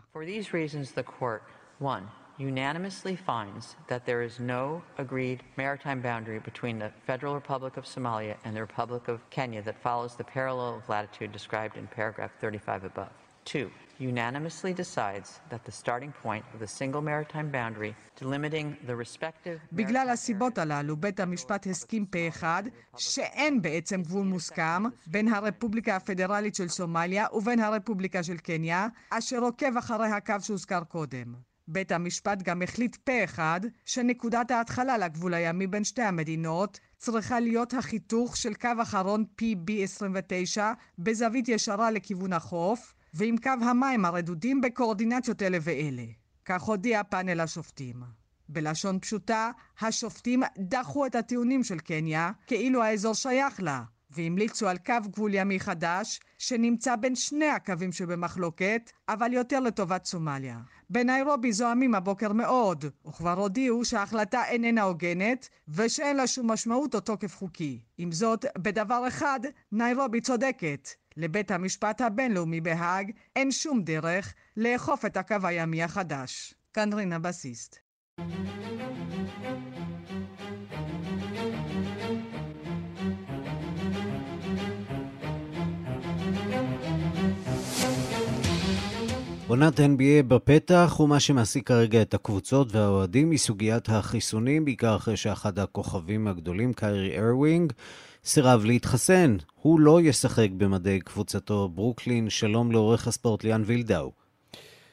Unanimously finds that there is no agreed maritime boundary between the Federal Republic of Somalia and the Republic of Kenya that follows the parallel of latitude described in paragraph 35 above. Two, unanimously decides that the starting point of the single maritime boundary delimiting the respective... בגלל הסיבות הללו, בית המשפט הסכים פה אחד שאין בעצם גבול מוסכם בין הרפובליקה הפדרלית של סומליה ובין הרפובליקה של קניה, אשר עוקב אחרי הקו שהוזכר קודם. בית המשפט גם החליט פה אחד שנקודת ההתחלה לגבול הימי בין שתי המדינות צריכה להיות החיתוך של קו אחרון PB29 בזווית ישרה לכיוון החוף, ועם קו המים הרדודים בקואורדינציות אלה ואלה. כך הודיע פאנל השופטים. בלשון פשוטה, השופטים דחו את הטיעונים של קניה כאילו האזור שייך לה, והמליצו על קו גבול ימי חדש שנמצא בין שני הקווים שבמחלוקת, אבל יותר לטובת סומליה. בניירובי זועמים הבוקר מאוד, וכבר הודיעו שההחלטה איננה הוגנת ושאין לה שום משמעות או תוקף חוקי. עם זאת, בדבר אחד, ניירובי צודקת. לבית המשפט הבינלאומי בהאג אין שום דרך לאכוף את הקו הימי החדש. כאן רינה בסיסט. עונת NBA בפתח, ומה שמעסיק כרגע את הקבוצות והאוהדים היא סוגיית החיסונים, בעיקר אחרי שאחד הכוכבים הגדולים, קיירי ארווינג, סירב להתחסן. הוא לא ישחק במדי קבוצתו ברוקלין. שלום לעורך הספורט ליאן וילדאו.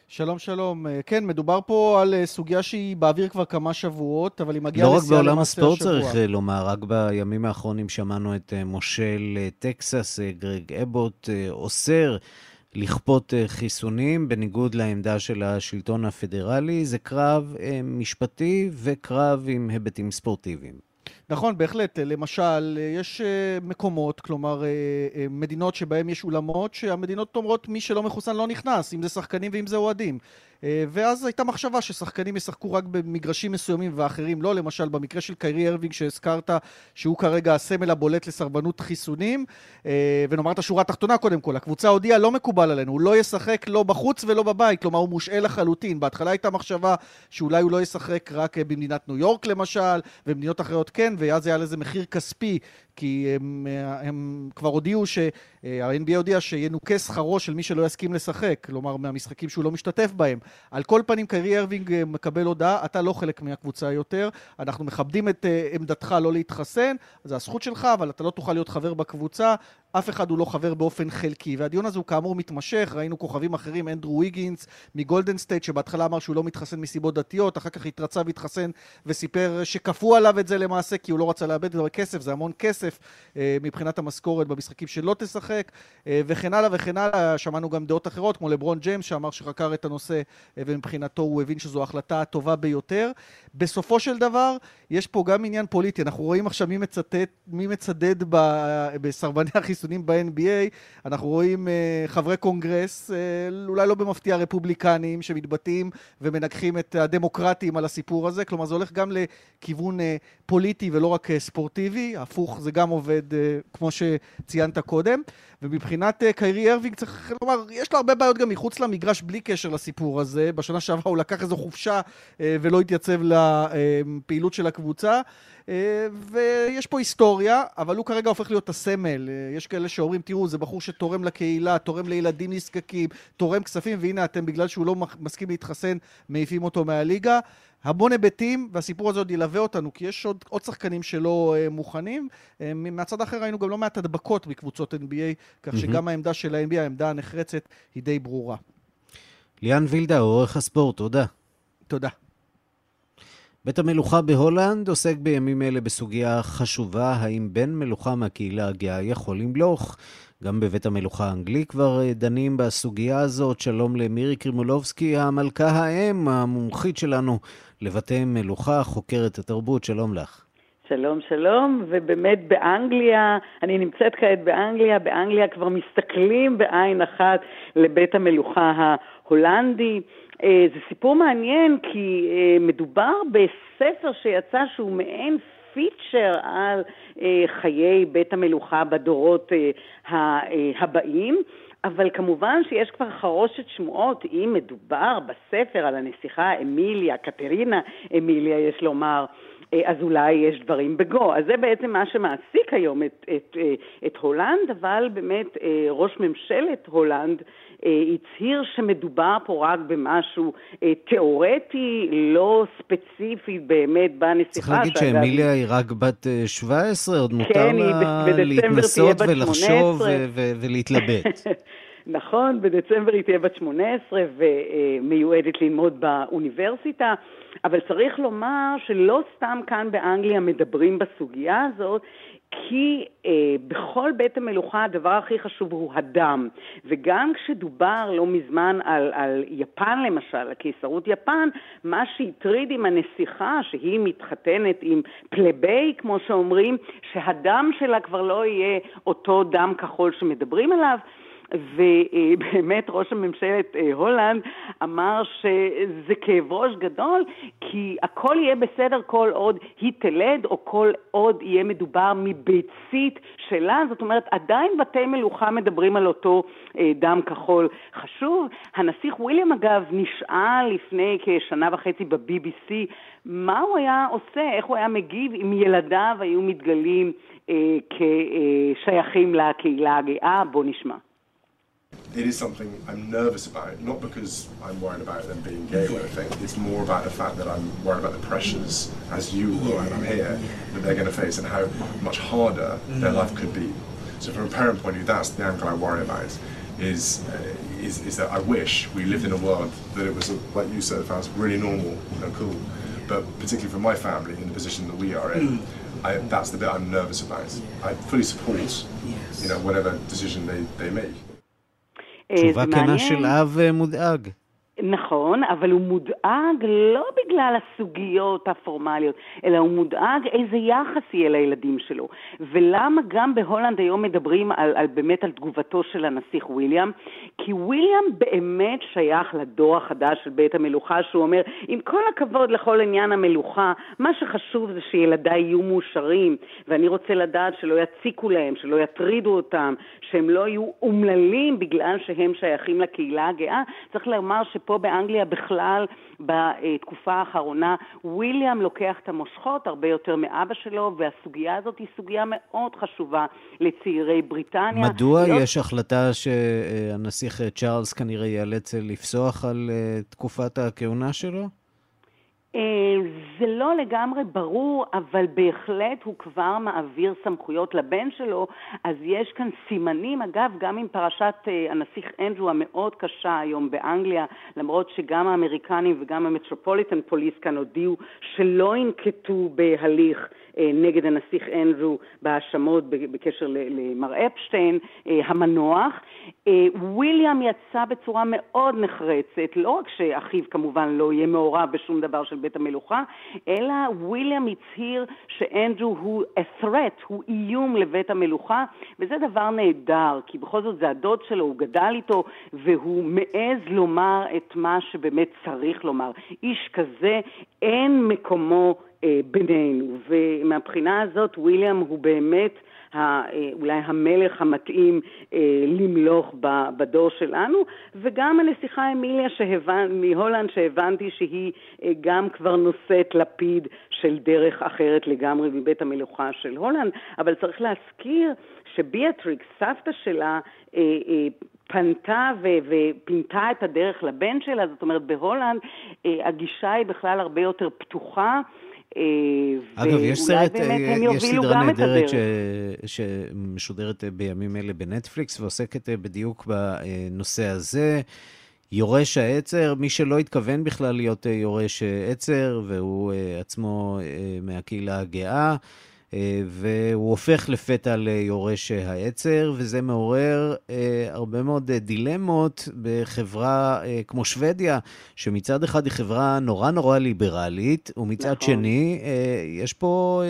שלום שלום. אה, כן, מדובר פה על אה, סוגיה שהיא באוויר כבר כמה שבועות, אבל היא מגיעה לשיאה למעשה השבוע. לא רק בעולם הספורט צריך אה, לומר, רק בימים האחרונים שמענו את מושל טקסס, גרג אבוט, אוסר לכפות חיסונים, בניגוד לעמדה של השלטון הפדרלי. זה קרב משפטי וקרב עם היבטים ספורטיביים. נכון, בהחלט. למשל, יש אה, מקומות, כלומר, אה, אה, מדינות שבהן יש אולמות, שהמדינות אומרות מי שלא מחוסן לא נכנס, אם זה שחקנים ואם זה אוהדים. אה, ואז הייתה מחשבה ששחקנים ישחקו רק במגרשים מסוימים ואחרים לא, למשל במקרה של קיירי ארווינג שהזכרת, שהוא כרגע הסמל הבולט לסרבנות חיסונים. אה, ונאמר את השורה התחתונה קודם כל, הקבוצה הודיעה לא מקובל עלינו, הוא לא ישחק לא בחוץ ולא בבית, כלומר הוא מושעה לחלוטין. בהתחלה הייתה מחשבה שאולי הוא לא ישחק רק אה, במדינת ניו יורק למשל, ובמדינות אחרות כן, ואז היה לזה מחיר כספי כי הם, הם כבר הודיעו, ה-NBA הודיע שינוקה שכרו של מי שלא יסכים לשחק, כלומר מהמשחקים שהוא לא משתתף בהם. על כל פנים, קיירי ארווינג אה, מקבל הודעה, אתה לא חלק מהקבוצה יותר, אנחנו מכבדים את אה, עמדתך לא להתחסן, זו הזכות שלך, אבל אתה לא תוכל להיות חבר בקבוצה, אף אחד הוא לא חבר באופן חלקי. והדיון הזה הוא כאמור מתמשך, ראינו כוכבים אחרים, אנדרו ויגינס מגולדן סטייט, שבהתחלה אמר שהוא לא מתחסן מסיבות דתיות, אחר כך התרצה והתחסן וסיפר שכפו עליו את זה למעשה, כי הוא לא רצה לאבד את הכסף, זה המון כסף אה, מבחינת המשכורת במשחקים שלא תשחק, אה, וכן הלאה וכן הלאה. שמענו גם דעות אחרות, כמו לברון ג'יימס, שאמר שחקר את הנושא, אה, ומבחינתו הוא הבין שזו ההחלטה הטובה ביותר. בסופו של דבר, יש פה גם עניין פוליטי. אנחנו רואים עכשיו מי מצטט, מי מצדד בסרבני החיסונים ב-NBA. אנחנו רואים uh, חברי קונגרס, uh, אולי לא במפתיע רפובליקנים, שמתבטאים ומנגחים את הדמוקרטים על הסיפור הזה. כלומר, זה הולך גם לכיוון uh, פוליטי ולא רק uh, ספורטיבי. הפוך, זה גם עובד, uh, כמו שציינת קודם. ומבחינת uh, קיירי ארווינג, צריך לומר, יש לו הרבה בעיות גם מחוץ למגרש בלי קשר לסיפור הזה. בשנה שעברה הוא לקח איזו חופשה uh, ולא התייצב לפעילות של הקבוצה. אה, ויש פה היסטוריה, אבל הוא כרגע הופך להיות הסמל. אה, יש כאלה שאומרים, תראו, זה בחור שתורם לקהילה, תורם לילדים נזקקים, תורם כספים, והנה אתם, בגלל שהוא לא מסכים להתחסן, מעיפים אותו מהליגה. המון היבטים, והסיפור הזה עוד ילווה אותנו, כי יש עוד, עוד שחקנים שלא uh, מוכנים. Uh, מהצד האחר ראינו גם לא מעט הדבקות בקבוצות NBA, כך שגם העמדה של ה-NBA, העמדה הנחרצת, היא די ברורה. ליאן וילדה, עורך הספורט, תודה. תודה. בית המלוכה בהולנד עוסק בימים אלה בסוגיה חשובה, האם בן מלוכה מהקהילה הגאה יכול למלוך. גם בבית המלוכה האנגלי כבר אה, דנים בסוגיה הזאת. שלום למירי קרימולובסקי, המלכה האם, המומחית שלנו לבתי מלוכה, חוקרת התרבות, שלום לך. שלום, שלום, ובאמת באנגליה, אני נמצאת כעת באנגליה, באנגליה כבר מסתכלים בעין אחת לבית המלוכה ההולנדי. אה, זה סיפור מעניין כי אה, מדובר בספר שיצא שהוא מעין פיצ'ר על אה, חיי בית המלוכה בדורות הבאים. אבל כמובן שיש כבר חרושת שמועות, אם מדובר בספר על הנסיכה אמיליה, קטרינה אמיליה, יש לומר, אז אולי יש דברים בגו. אז זה בעצם מה שמעסיק היום את, את, את הולנד, אבל באמת ראש ממשלת הולנד אה, הצהיר שמדובר פה רק במשהו אה, תיאורטי, לא ספציפי באמת בנסיכה. צריך להגיד שאמיליה היא רק בת 17, אה, עוד מותר כן, לה להתנסות ולחשוב ולהתלבט. נכון, בדצמבר היא תהיה בת 18 ומיועדת ללמוד באוניברסיטה, אבל צריך לומר שלא סתם כאן באנגליה מדברים בסוגיה הזאת, כי אה, בכל בית המלוכה הדבר הכי חשוב הוא הדם. וגם כשדובר לא מזמן על, על יפן למשל, קיסרות יפן, מה שהטריד עם הנסיכה, שהיא מתחתנת עם פלבי, כמו שאומרים, שהדם שלה כבר לא יהיה אותו דם כחול שמדברים עליו, ובאמת ראש הממשלת אה, הולנד אמר שזה כאב ראש גדול, כי הכל יהיה בסדר כל עוד היא תלד, או כל עוד יהיה מדובר מביצית שלה, זאת אומרת, עדיין בתי מלוכה מדברים על אותו אה, דם כחול חשוב. הנסיך וויליאם, אגב, נשאל לפני כשנה וחצי ב-BBC מה הוא היה עושה, איך הוא היה מגיב אם ילדיו היו מתגלים אה, כשייכים לקהילה הגאה. בוא נשמע. It is something I'm nervous about, not because I'm worried about them being gay or anything. It's more about the fact that I'm worried about the pressures, as you are, and I'm here, that they're going to face and how much harder their life could be. So from a parent point of view, that's the angle I worry about. Is, uh, is, is that I wish we lived in a world that it was, like you said, was really normal and cool. But particularly for my family, in the position that we are in, I, that's the bit I'm nervous about. I fully support, you know, whatever decision they, they make. תשובה כנה של אב מודאג. נכון, אבל הוא מודאג לא בגלל הסוגיות הפורמליות, אלא הוא מודאג איזה יחס יהיה לילדים שלו. ולמה גם בהולנד היום מדברים על, על באמת על תגובתו של הנסיך וויליאם? כי וויליאם באמת שייך לדור החדש של בית המלוכה, שהוא אומר, עם כל הכבוד לכל עניין המלוכה, מה שחשוב זה שילדיי יהיו מאושרים, ואני רוצה לדעת שלא יציקו להם, שלא יטרידו אותם, שהם לא יהיו אומללים בגלל שהם שייכים לקהילה הגאה. צריך לומר שפה פה באנגליה בכלל, בתקופה האחרונה, וויליאם לוקח את המושכות הרבה יותר מאבא שלו, והסוגיה הזאת היא סוגיה מאוד חשובה לצעירי בריטניה. מדוע לא... יש החלטה שהנסיך צ'ארלס כנראה ייאלץ לפסוח על אה, תקופת הכהונה שלו? אה, זה לא לגמרי ברור, אבל בהחלט הוא כבר מעביר סמכויות לבן שלו, אז יש כאן סימנים, אגב, גם עם פרשת אה, הנסיך אנדרו המאוד קשה היום באנגליה, למרות שגם האמריקנים וגם המטרופוליטן פוליס כאן הודיעו שלא ינקטו בהליך נגד הנסיך אנדרו בהאשמות בקשר למר אפשטיין המנוח. וויליאם יצא בצורה מאוד נחרצת, לא רק שאחיו כמובן לא יהיה מעורב בשום דבר של בית המלוכה, אלא וויליאם הצהיר שאנדרו הוא a threat, הוא איום לבית המלוכה, וזה דבר נהדר, כי בכל זאת זה הדוד שלו, הוא גדל איתו, והוא מעז לומר את מה שבאמת צריך לומר. איש כזה, אין מקומו אה, בינינו, ומהבחינה הזאת וויליאם הוא באמת אה, אולי המלך המתאים אה, למלוך בדור שלנו, וגם הנסיכה אמיליה שהבנ... מהולנד שהבנתי שהיא אה, גם כבר נושאת לפיד של דרך אחרת לגמרי מבית המלוכה של הולנד, אבל צריך להזכיר שביאטריקס, סבתא שלה, פנתה ו- ופינתה את הדרך לבן שלה, זאת אומרת בהולנד הגישה היא בכלל הרבה יותר פתוחה. אה, אגב, יש סרט, אה, יש סדרה נהדרת ש... שמשודרת אה, בימים אלה בנטפליקס ועוסקת בדיוק בנושא הזה. יורש העצר, מי שלא התכוון בכלל להיות יורש עצר, והוא עצמו מהקהילה הגאה. אה, והוא הופך לפתע ליורש העצר, וזה מעורר אה, הרבה מאוד דילמות בחברה אה, כמו שוודיה, שמצד אחד היא חברה נורא נורא ליברלית, ומצד נכון. שני, יש פה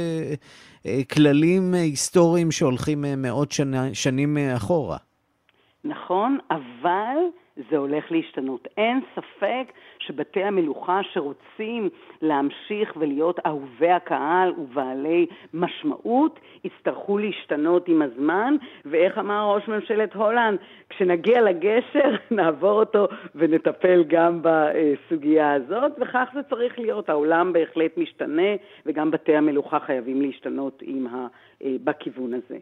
כללים היסטוריים שהולכים מאות שנה, שנים אחורה. נכון, אבל זה הולך להשתנות. אין ספק שבתי המלוכה שרוצים להמשיך ולהיות אהובי הקהל ובעלי משמעות, יצטרכו להשתנות עם הזמן, ואיך אמר ראש ממשלת הולנד, כשנגיע לגשר נעבור אותו ונטפל גם בסוגיה הזאת, וכך זה צריך להיות. העולם בהחלט משתנה, וגם בתי המלוכה חייבים להשתנות ה... אה, בכיוון הזה.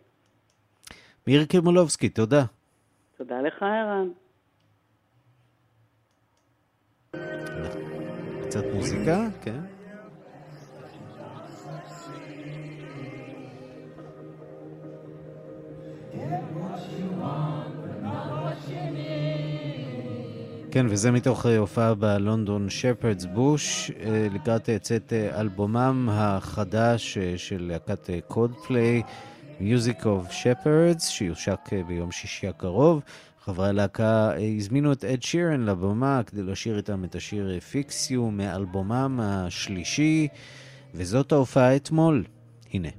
מירי קרמולובסקי, תודה. תודה לך, ערן. קצת מוזיקה, כן. כן, וזה מתוך אה, הופעה בלונדון שפרדס בוש, אה, לקראת צאת אה, אלבומם החדש של להקת קוד פליי. Music of Shepherds, שיושק ביום שישי הקרוב. חברי הלהקה הזמינו את אד שירן לבמה כדי לשיר איתם את השיר פיקסיו מאלבומם השלישי, וזאת ההופעה אתמול. הנה.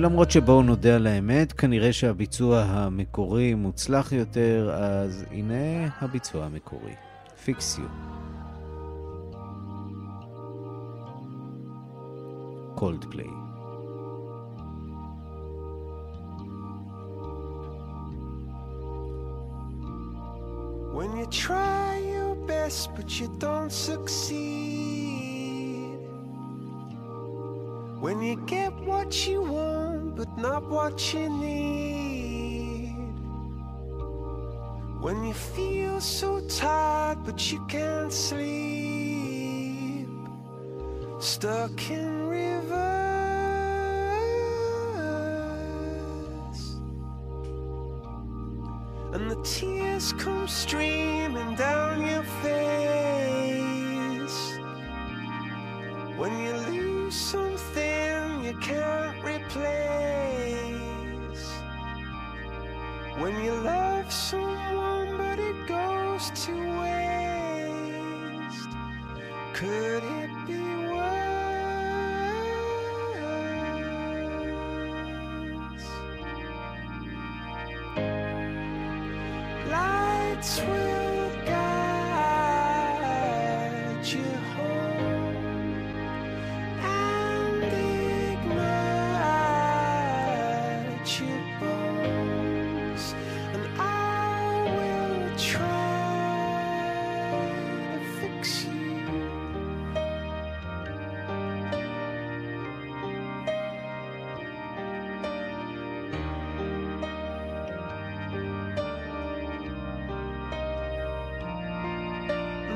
למרות שבואו נודה על האמת, כנראה שהביצוע המקורי מוצלח יותר, אז הנה הביצוע המקורי. פיקסיו. קולד פליי. When you try your best but you don't succeed When you get what you want but not what you need. When you feel so tired but you can't sleep. Stuck in reverse And the tears come streaming down your face. When you lose something you can't replace When you love someone but it goes to waste Could it be worse? Lights will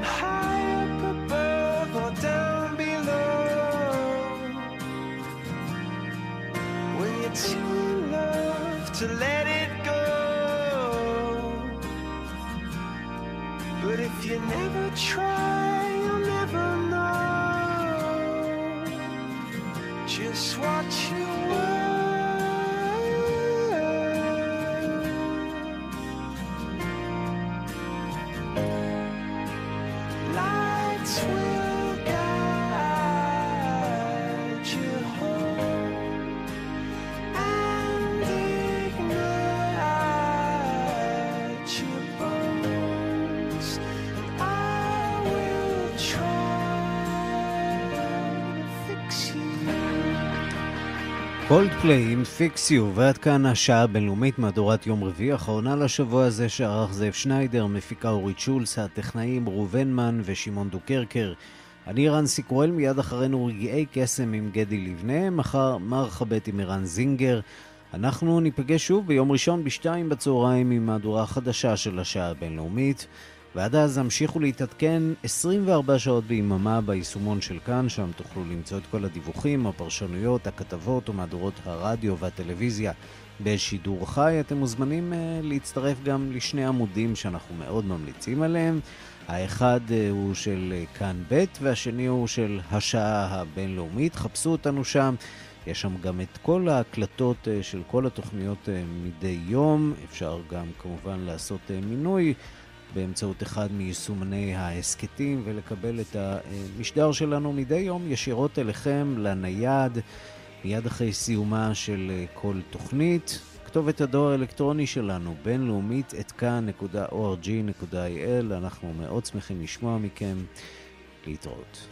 high קולדפליי עם Fix You, ועד כאן השעה הבינלאומית מהדורת יום רביעי, האחרונה לשבוע הזה שערך זאב שניידר, מפיקה אורית שולס, הטכנאים ראובן מן ושמעון דוקרקר. אני ערן סיקורל, מיד אחרינו רגעי קסם עם גדי לבנה, מחר מרחבת עם ערן זינגר. אנחנו ניפגש שוב ביום ראשון בשתיים בצהריים עם מהדורה החדשה של השעה הבינלאומית. ועד אז המשיכו להתעדכן 24 שעות ביממה ביישומון של כאן, שם תוכלו למצוא את כל הדיווחים, הפרשנויות, הכתבות ומהדורות הרדיו והטלוויזיה בשידור חי. אתם מוזמנים uh, להצטרף גם לשני עמודים שאנחנו מאוד ממליצים עליהם. האחד uh, הוא של uh, כאן ב' והשני הוא של השעה הבינלאומית. חפשו אותנו שם. יש שם גם את כל ההקלטות של כל התוכניות מדי יום. אפשר גם כמובן לעשות מינוי. באמצעות אחד מיישומני ההסכתים ולקבל את המשדר שלנו מדי יום ישירות אליכם לנייד, מיד אחרי סיומה של כל תוכנית. כתובת הדואר האלקטרוני שלנו, בינלאומית, את כאן.org.il. אנחנו מאוד שמחים לשמוע מכם. להתראות.